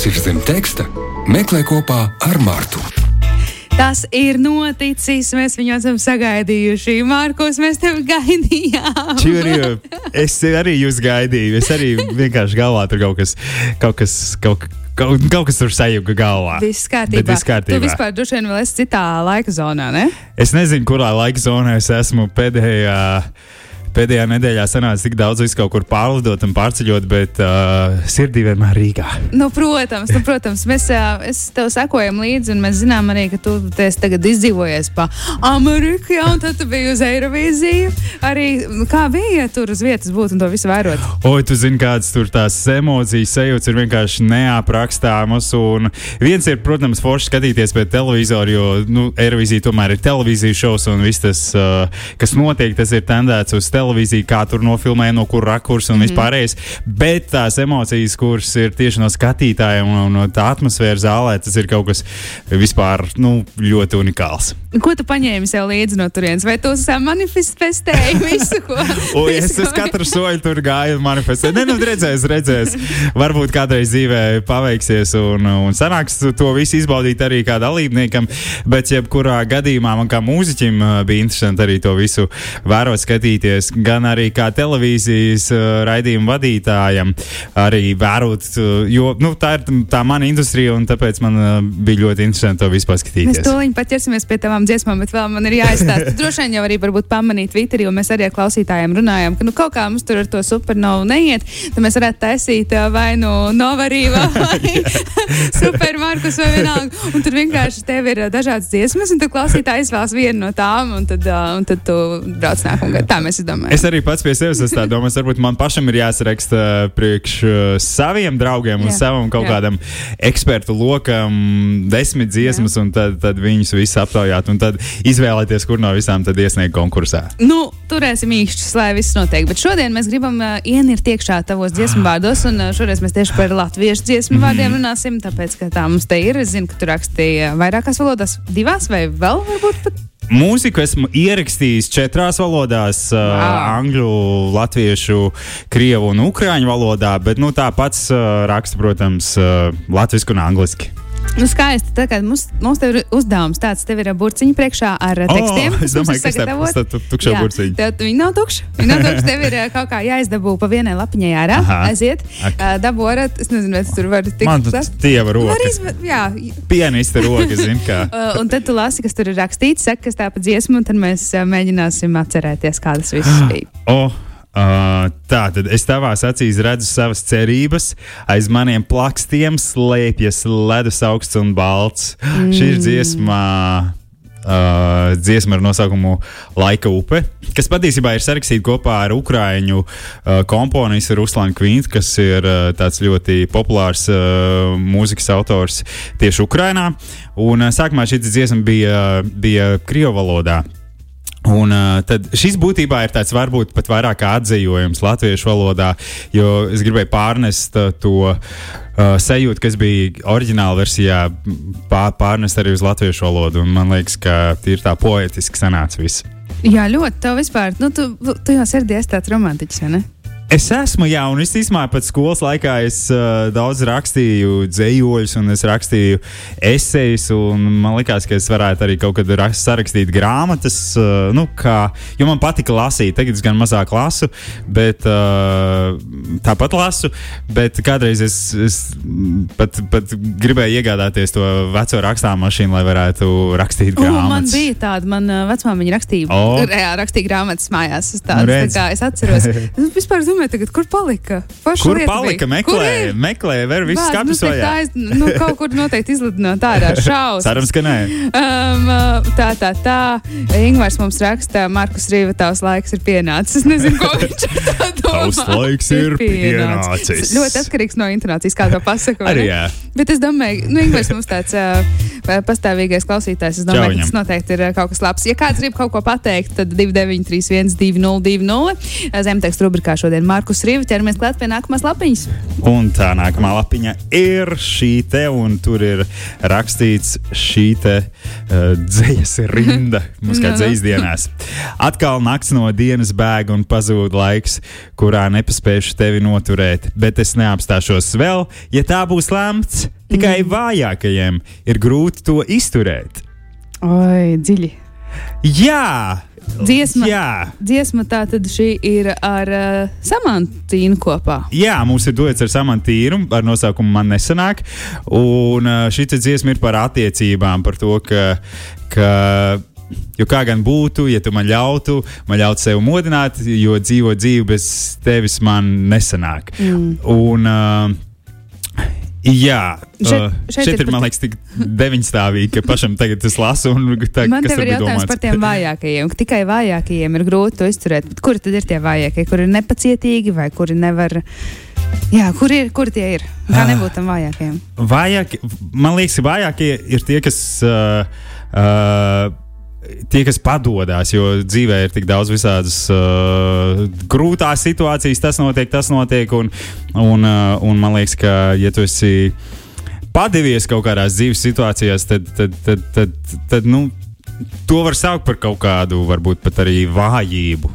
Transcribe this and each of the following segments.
kas ir zem teksta, meklē kopā ar Mārtu. Tas ir noticis. Mēs viņu esam sagaidījuši. Mārkos, mēs tevi gaidījām. Čurju, es arī jūs gaidīju. Es arī vienkārši galvā tur kaut kas, kaut kas, kaut, kaut, kaut kas tur sajūga galvā. Viss kārtībā. Bet viss kārtībā. Tu vispār droši vien vēl esi citā laika zonā, ne? Es nezinu, kurā laika zonā es esmu pēdējā. Pēdējā nedēļā sanāca tik daudz, visu kaut kur pārlidot un pārceļot, bet uh, sirdī vienmēr Rīgā. Nu, protams, nu, protams, mēs uh, tev sekojam līdzi, un mēs zinām arī, ka tu tagad izdzīvojies pa Ameriku, jā, un tad tu biji uz Eirovīziju. Arī kā bija tur uz vietas būt un to visu vērot? Oi, tu zini, kādas tur tās emocijas sajūtas ir vienkārši neaprakstāmas. Un viens ir, protams, forši skatīties pēc televizora, jo nu, Eirovīzija tomēr ir televīzijas šovs, un viss tas, uh, kas notiek, tas ir tendēts uz televīziju televīziju, kā tur nofilmē, no kur rakursa un mm -hmm. vispārējais. Bet tās emocijas, kuras ir tieši no skatītājiem un no tā atmosfēras zālē, tas ir kaut kas vispār nu, ļoti unikāls. Ko tu paņēmi sev līdzi no turienes? Vai tu manifestēji visu, ko? o, es uz katru soļu tur gāju un manifestēju. Nē, nu, redzēs, redzēs. Varbūt kādreiz dzīvē paveiksies un, un sanāks to visu izbaudīt arī kā dalībniekam. Bet, jebkurā gadījumā man kā mūziķim bija interesanti arī to visu vērot, skatīties gan arī kā televīzijas uh, raidījuma vadītājam, arī vērot, uh, jo nu, tā ir tā mana industrija, un tāpēc man uh, bija ļoti interesanti to vispār skatīties. Mēs tūlīt pat ķersimies pie tavām dziesmām, bet vēl man ir jāizstāsta. Droši vien jau arī varbūt pamanīt Twitterī, jo mēs arī ar klausītājiem runājām, ka nu, kaut kā mums tur ar to supernovu neiet, tad mēs varētu taisīt vai nu novarīvā vai supermarkus vai vienalga. Un tur vienkārši tev ir dažādas dziesmas, un tad klausītājs izvēlas vienu no tām, un tad, un tad tu brauc nākamgad. Tā mēs izdomājam domāju. Es arī pats pie sevis domājis, varbūt man pašam ir jāsaraksta priekš uh, saviem draugiem un jā, savam kaut jā. kādam ekspertu lokam desmit dziesmas, jā. un tad, tad viņus visus aptaujāt, un tad izvēlēties, kur no visām tad iesniegt konkursā. Nu, turēsim īkšķus, lai viss notiek. Bet šodien mēs gribam uh, ienirt iekšā tavos dziesmu vārdos, un uh, šoreiz mēs tieši par latviešu dziesmu mm. vārdiem runāsim, tāpēc, ka tā mums te ir. Es zinu, ka tu rakstīji vairākās valodās, divās vai vēl varbūt pat Mūziku esmu ierakstījis četrās valodās uh, - angļu, latviešu, krievu un ukrāņu valodā, bet nu, tā pats uh, raksta, protams, uh, latviešu un angliski. Nu, skaisti. Kā mums, mums ir uzdevums tāds, tev ir burciņi priekšā ar tekstiem. Oh, es domāju, ka tas ir tukšs burciņš. Tev viņi nav tukši. Viņi nav tukši. Tev ir kaut kā jāizdabū pa vienai lapiņai ārā. Aiziet. Dabū ārā. Es nezinu, vai tur var tikt. Man tas tieva roka. Izve... Jā. Pianista roka, zin kā. un tad tu lasi, kas tur ir rakstīts, saka, kas tā pa dziesmu, un tad mēs mēģināsim atcerēties, kā tas viss bija. Oh. Uh, tā tad es tavās acīs redzu savas cerības, aiz maniem plakstiem slēpjas ledus augsts un balts. Mm. Šī ir dziesma. Uh, dziesma ar nosaukumu Laika upe, kas patiesībā ir sarakstīta kopā ar ukrāņu uh, komponistu Ruslanu Kvintu, kas ir uh, tāds ļoti populārs uh, mūzikas autors tieši Ukrajinā. Un uh, sākumā šī dziesma bija, bija Krievu valodā. Un uh, tad šis būtībā ir tāds varbūt pat vairāk atzījums latviešu valodā, jo es gribēju pārnest uh, to uh, sajūtu, kas bija oriģināla versijā, pār, pārnest arī uz latviešu valodu. Un man liekas, ka ir tā poetiski sanāca viss. Jā, ļoti. Tev vispār, nu, tu, tu jau sirdī esi tāds romantiķis, vai ne? Es esmu, jā, un es īstenībā pat skolas laikā es, uh, daudz rakstīju dzējoļus, un es rakstīju esejas, un man liekas, ka es varētu arī kaut kad rakst, sarakstīt grāmatas, uh, nu, kā, jo man patika lasīt. Tagad es gan mazāk lasu, bet uh, tāpat lasu, bet kādreiz es, es pat, pat gribēju iegādāties to veco rakstāmu mašīnu, lai varētu rakstīt grāmatas. Uh, man bija tāda, man uh, vecmāmiņa rakstīja, oh. jā, rakstīja grāmatas mājās. Es, tādas, nu, tā kā es atceros. Vispār, domāju, tagad, kur palika? Paša kur palika? Bija. Meklēja, meklēja, vēl viss skats nu, tā, aiz, nu, kaut kur noteikti izlidinot ārā šausmas. Cerams, ka nē. Um, uh, tā, tā, tā. Ingvars mums raksta, Markus Rīva, tavs laiks ir pienācis. Es nezinu, ko viņš ar to domā. Tavs laiks ir, pienācis. pienācis. Ļoti atkarīgs no intonācijas, kā to pasaka. Arī jā. Bet es domāju, nu, Ingvars mums tāds uh, pastāvīgais klausītājs. Es domāju, ka tas noteikti ir uh, kaut kas labs. Ja kāds grib kaut ko pateikt, tad 2931, 202, zemtekstu rubrikā šodien Markus Rīva ķeramies klāt pie nākamās lapiņas. Un tā nākamā lapiņa ir šī te, un tur ir rakstīts šī te uh, dzīslas rinda. Mums kā Nu, nu. dzīslas dienās. Atkal nakts no dienas bēg un pazūd laiks, kurā nepaspējuši tevi noturēt. Bet es neapstāšos vēl, ja tā būs lemts. Tikai vājākajiem ir grūti to izturēt. Oi, dziļi. Jā, Dziesma. Jā. Dziesma tā tad šī ir ar uh, Samantīnu kopā. Jā, mums ir dots ar samantīru, ar nosaukumu Man nesanāk. Un ā, šī dziesma ir par attiecībām, par to, ka. ka Jo kā gan būtu, ja tu man ļautu, man ļautu sevi modināt, jo dzīvo dzīvi bez tevis man nesanāk. Mm. Un, uh, jā, Šeit- šeit šeit ir ir, man liekas, tik deviņstāvīgi, ka pašam tagad tas lasu. Un, tā, Man te ir jautājums domāts? par tiem vājākajiem. ka Tikai vājākajiem ir grūti to izturēt. Bet Kuri tad ir tie vājākie? Kuri ir nepacietīgi vai kuri nevar? Jā, kur ir, kur tie ir? Kā Ah. nebūt tam vājākajiem? Vājāk, man liekas, vājākie ir tie, kas. Uh, uh, Tie, kas padodas, jo dzīvē ir tik daudz visādas uh, grūtās situācijas, tas notiek, tas notiek. Un, un, uh, un man liekas, ka, ja tu esi padevies kaut kādās dzīves situācijās, tad, tad, tad, tad, tad nu, to var saukt par kaut kādu, varbūt pat arī vājību.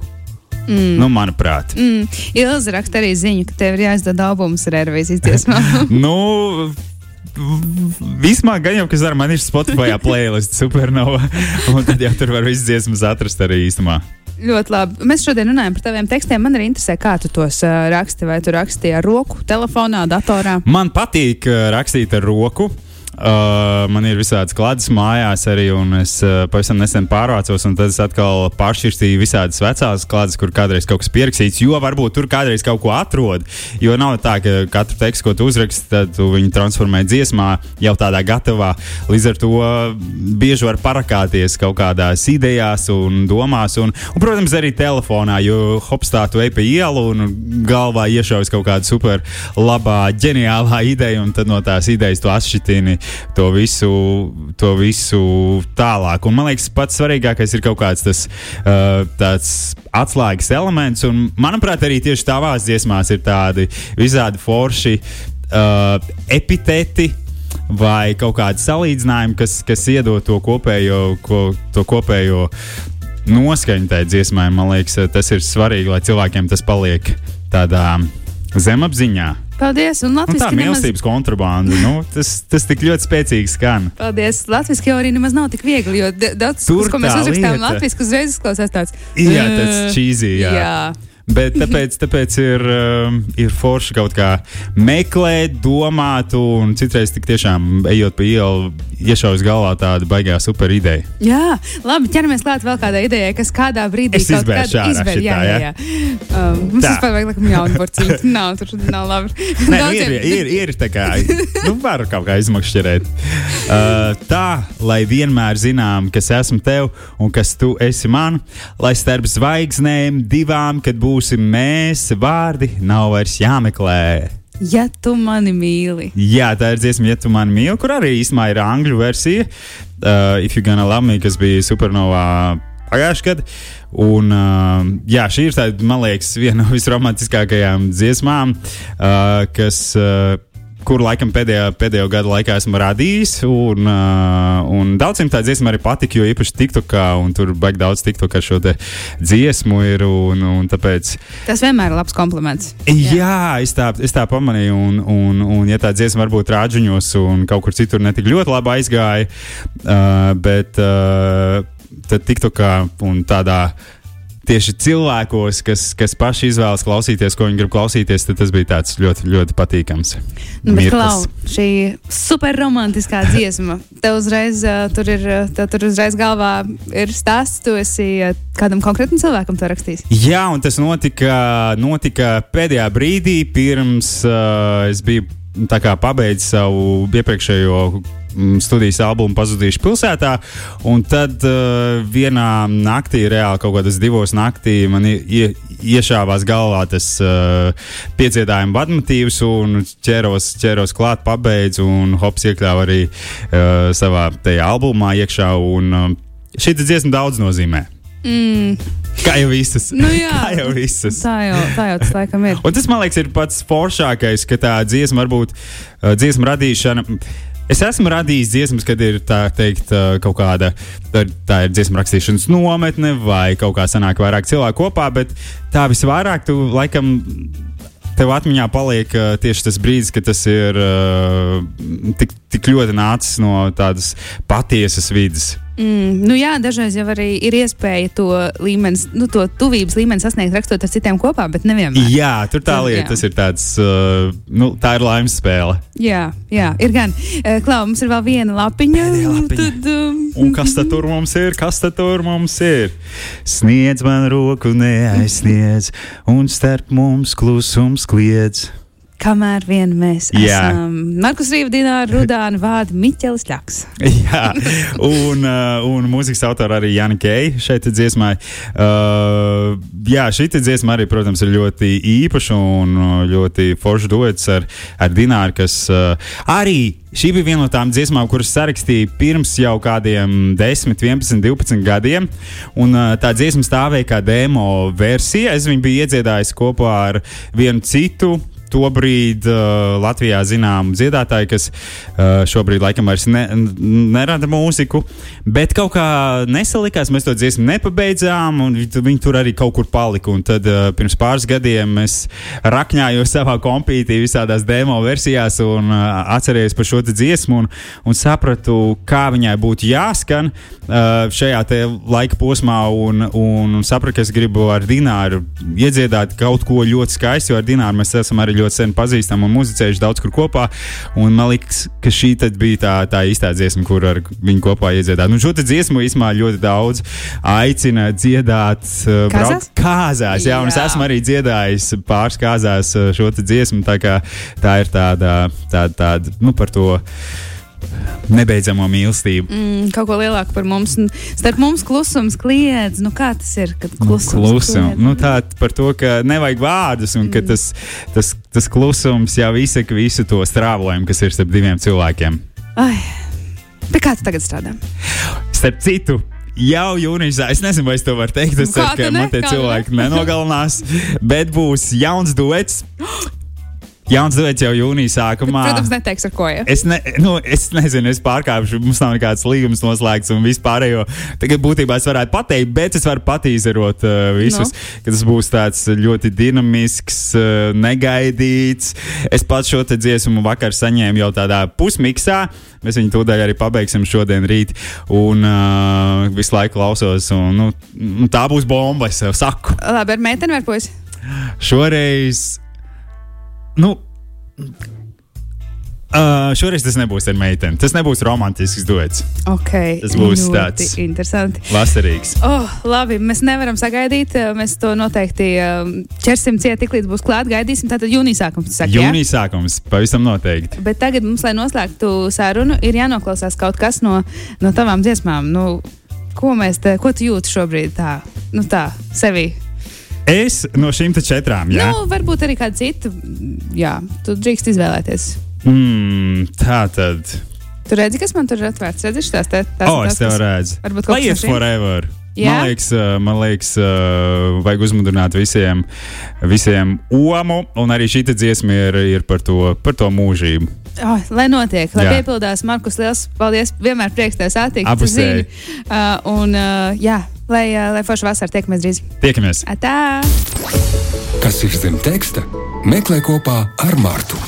Mm. Nu, manuprāt. Mm. Ilza raksta arī ziņu, ka tev ir jāizdod albums ar Eirovīzijas dziesmām. nu, Vismaz gan jau, kas ar mani ir Spotify playlist, supernova. Un tad jau tur var visas dziesmas atrast arī īstenībā. Ļoti labi. Mēs šodien runājam par taviem tekstiem. Man arī interesē, kā tu tos uh, raksti. Vai tu rakstīji ar roku, telefonā, datorā? Man patīk uh, rakstīt ar roku. Uh, man ir visādas klātes mājās arī, un es uh, pavisam nesen pārvācos, un tad es atkal pāršķirstīju visādas vecās klātes, kur kādreiz kaut kas pierakstīts, jo varbūt tur kādreiz kaut ko atrod. Jo nav tā, ka katru tekstu, ko tu uzraksti, tad tu viņu transformē dziesmā jau tādā gatavā. Līdz ar to bieži var parakāties kaut kādās idejās un domās, un, un protams, arī telefonā, jo hopstā tu ej pa ielu un galvā iešaujas kaut kāda super labā, ģeniālā ideja, un tad no tās idejas tu atšķitini to visu, to visu tālāk. Un man liekas, pats svarīgākais ir kaut kāds tas uh, atslēgas elements, un manuprāt, arī tieši tavās dziesmās ir tādi visādi forši uh, epiteti. Vai kaut kāda salīdzinājuma, kas, kas iedod to kopējo, ko, to kopējo noskaņu tajā dziesmā. Man liekas, tas ir svarīgi, lai cilvēkiem tas paliek tādā zemapziņā. Paldies! Un Latvijas tā mīlestības kontrabanda, nu, tas, tas tik ļoti spēcīgi skan. Paldies! Latvijas jau arī nemaz nav tik viegli, jo daudz, Tur ko mēs tā uzrakstām. Latvijas, uzreiz izklausās tāds Jā, "Ē, tas cheesy, jā. jā. Bet tāpēc, tāpēc ir, um, ir forši kaut kā meklēt, domāt, un citreiz tik tiešām ejot pa ielu, iešaujas galvā tāda baigā super ideja. Jā, labi, ķeramies klāt vēl kādai idejai, kas kādā brīdī Es kaut ārā izbēr. šitā, Jā, jā, jā? Um, mums vispār vajag laikam jaunu porciju. Nav, tur nav labi. Nē, Daudziem- ir, ir, ir tā kā, nu, var kaut kā izmakšķerēt. Uh, tā, lai vienmēr zinām, kas esmu tev un kas tu esi man, lai starp zvaigznēm divām, kad būsim mēs, vārdi nav vairs jāmeklē. Ja tu mani mīli. Jā, tā ir dziesma, ja tu mani mīli, kur arī īstenībā ir angļu versija. Uh, If you gonna love me, kas bija supernovā pagājušajā gadā. Un, uh, jā, šī ir tāda, man liekas, viena no visromantiskākajām dziesmām, uh, kas. Uh, Kur laikam pēdējā, pēdējo gadu laikā esmu radījis. Un, uh, un daudziem tā dziesma arī patika, jo īpaši TikTokā, un tur baigi daudz TikTok ar šo dziesmu ir. Un, un tāpēc Tas vienmēr ir labs kompliments. Jā, Jā es, tā, es tā pamanīju, un, un, un ja tā dziesma varbūt rāģiņos un kaut kur citur netik ļoti labi aizgāja, uh, bet uh, tad TikTokā un tādā. Tieši cilvēkos, kas, kas paši izvēlas klausīties, ko viņi grib klausīties, tad tas bija tāds ļoti, ļoti patīkams. Nu, bet. Klau, šī super romantiskā dziesma. Tev uzreiz, uh, tur ir, tev tur uzreiz galvā ir stāsts, tu esi uh, kādam konkrētam cilvēkam to rakstījis. Jā, un tas notika, notika pēdējā brīdī, pirms uh, es biju tā kā pabeidzu savu iepriekšējo mm, studijas albumu Pazudīšu pilsētā. Un tad uh, vienā naktī, reāli kaut kādas divos naktī, man ie, iešāvās galvā tas uh, piecietājuma vadmotīvs, un ķeros, ķeros klāt, pabeidzu, un hops iekļāvu arī uh, savā tajā albumā iekšā. Un, uh, šī dziesma daudz nozīmē. Mm. Kā jau visas. Nu jā, Kā jau visas. Tā jau, tā jau tas laikam ir. Un tas, man liekas, ir pats foršākais, ka tā dziesma, varbūt uh, dziesma radīšana. Es esmu radījis dziesmas, kad ir tā teikt, uh, kaut kāda tā, tā ir dziesmu rakstīšanas nometne, vai kaut kā sanāk vairāk cilvēku kopā, bet tā visvairāk tu laikam. Tev atmiņā paliek uh, tieši tas brīdis, kad tas ir uh, tik, tik ļoti nācis no tādas patiesas vidas. Mm, nu jā, dažreiz jau arī ir iespēja to līmeni, nu, to tuvības līmeni sasniegt, rakstot ar citiem kopā, bet nevienmēr. Jā, tur tā Tur, lieta, jā. tas ir tāds, uh, nu, tā ir laimes spēle. Jā, jā, ir gan. Eh, Klau, mums ir vēl viena lapiņa. Lapiņa. Tad, um, Un kas tad tur mums ir? Kas tad tur mums ir? Sniedz man roku, neaizsniedz, un starp mums klusums kliedz. Kamēr vien mēs Jā. esam. Markus Rīva, Dināra, Rudāna, Vāda, Miķelis Ļaks. Jā, un, uh, un mūzikas autora arī Jānis Keija šeit dziesmai. Uh, jā, šī dziesma arī, protams, ir ļoti īpaša un uh, ļoti forša duets ar, ar Dināru, kas uh, arī šī bija viena no tām dziesmām, kuras sarakstīja pirms jau kādiem 10, 11, 12 gadiem. Un, uh, tā dziesma stāvēja kā demo versija. Es viņu biju iedziedājis kopā ar vienu citu tobrīd uh, Latvijā zināmu dziedātāju, kas uh, šobrīd laikam vairs ne, nerada mūziku. Bet kaut kā nesalikās, mēs to dziesmu nepabeidzām, un viņi, tu- viņi tur arī kaut kur palika. Un tad uh, pirms pāris gadiem es rakņāju savā kompītī visādās demo versijās un uh, atcerējos par šo dziesmu un, un sapratu, kā viņai būtu jāskan uh, šajā laika posmā, un, un, un sapratu, ka es gribu ar Dināru iedziedāt kaut ko ļoti skaistu, jo ar Dināru mēs esam arī ļoti sen pazīstami un muzicējuši daudz kur kopā. Un man liekas, ka šī tad bija tā, tā īstā dziesma, kur ar viņu kopā iedziedāt. Nu, šo dziesmu īstenībā ļoti daudz aicina dziedāt uh, Kāzās? kāzās. Jā, un es Jā. esmu arī dziedājis pāris kāzās uh, šo dziesmu. Tā, kā tā ir tāda, tāda, tāda nu, par to nebeidzamo mīlestību. Mm, kaut ko lielāku par mums. Starp mums klusums kliedz. Nu, kā tas ir? Kad klusums Klusum. kliedz? Nu, tā par to, ka nevajag vārdus un ka Mm. tas, tas, tas klusums jau izsaka visu to strāvojumu, kas ir starp diviem cilvēkiem. Ai, pie kā tu tagad strādā? Starp citu. Jau jūnijā, es nezinu, vai es to varu teikt. Nu, kā ceru, ka ne? man te Kā cilvēki nenogalinās, bet būs jauns duets. Jauns duets jau jūnijā sākumā. Protams, neteiks ar ko. Ja? Es, ne, nu, es nezinu, es pārkāpšu, mums nav nekāds līgums noslēgts un vispārējo. Tagad būtībā es varētu pateikt, bet es varu patīzerot uh, visus, Nu. no. ka tas būs tāds ļoti dinamisks, uh, negaidīts. Es pats šo dziesmu vakar saņēmu jau tādā pusmiksā. Mēs viņu tūdaļ arī pabeigsim šodien, rīt. Un uh, visu laiku klausos. Un, nu, nu, tā būs bomba, es jau saku. Labi, ar meiteni vai puisi? Šoreiz. Nu, Uh, šoreiz tas nebūs ar meiteni. Tas nebūs romantisks duets. Okay, Tas būs tāds- Interesanti. Vasarīgs. Oh, labi, mēs nevaram sagaidīt. Mēs to noteikti ķersim ciet, tik līdz būs klāt. Gaidīsim. Tātad jūnijas sākums. ja? Jūnijas sākums pavisam noteikti. Bet tagad mums, lai noslēgtu sarunu, ir jānoklausās kaut kas no, no tavām dziesmām. Nu, ko, mēs te, ko tu jūti šobrīd tā, nu tā, sevi? Es no šīm četrām, jā. Nu, varbūt arī kādu citu. Jā, tu drīkst izvēlēties. Mm, tā tad. Tu redzi, kas man tur ir atvērts? Redzi, tās te tās O, ir es tās, tev redzu. Varbūt kaut kas šīm? forever. Jā? Man liekas, uh, man liekas uh, vajag uzmundrināt visiem, visiem omu, un arī šī dziesma ir, ir par, to, par to mūžību. Oh, lai notiek, lai Jā. piepildās. Markus, liels paldies. Vienmēr prieks tev satikt. zini. Uh, un, uh, jā, lai, lai forša vasara tiekamies drīz. Tiekamies! Atā! Kas ir zem teksta? Meklē kopā ar Mārtu.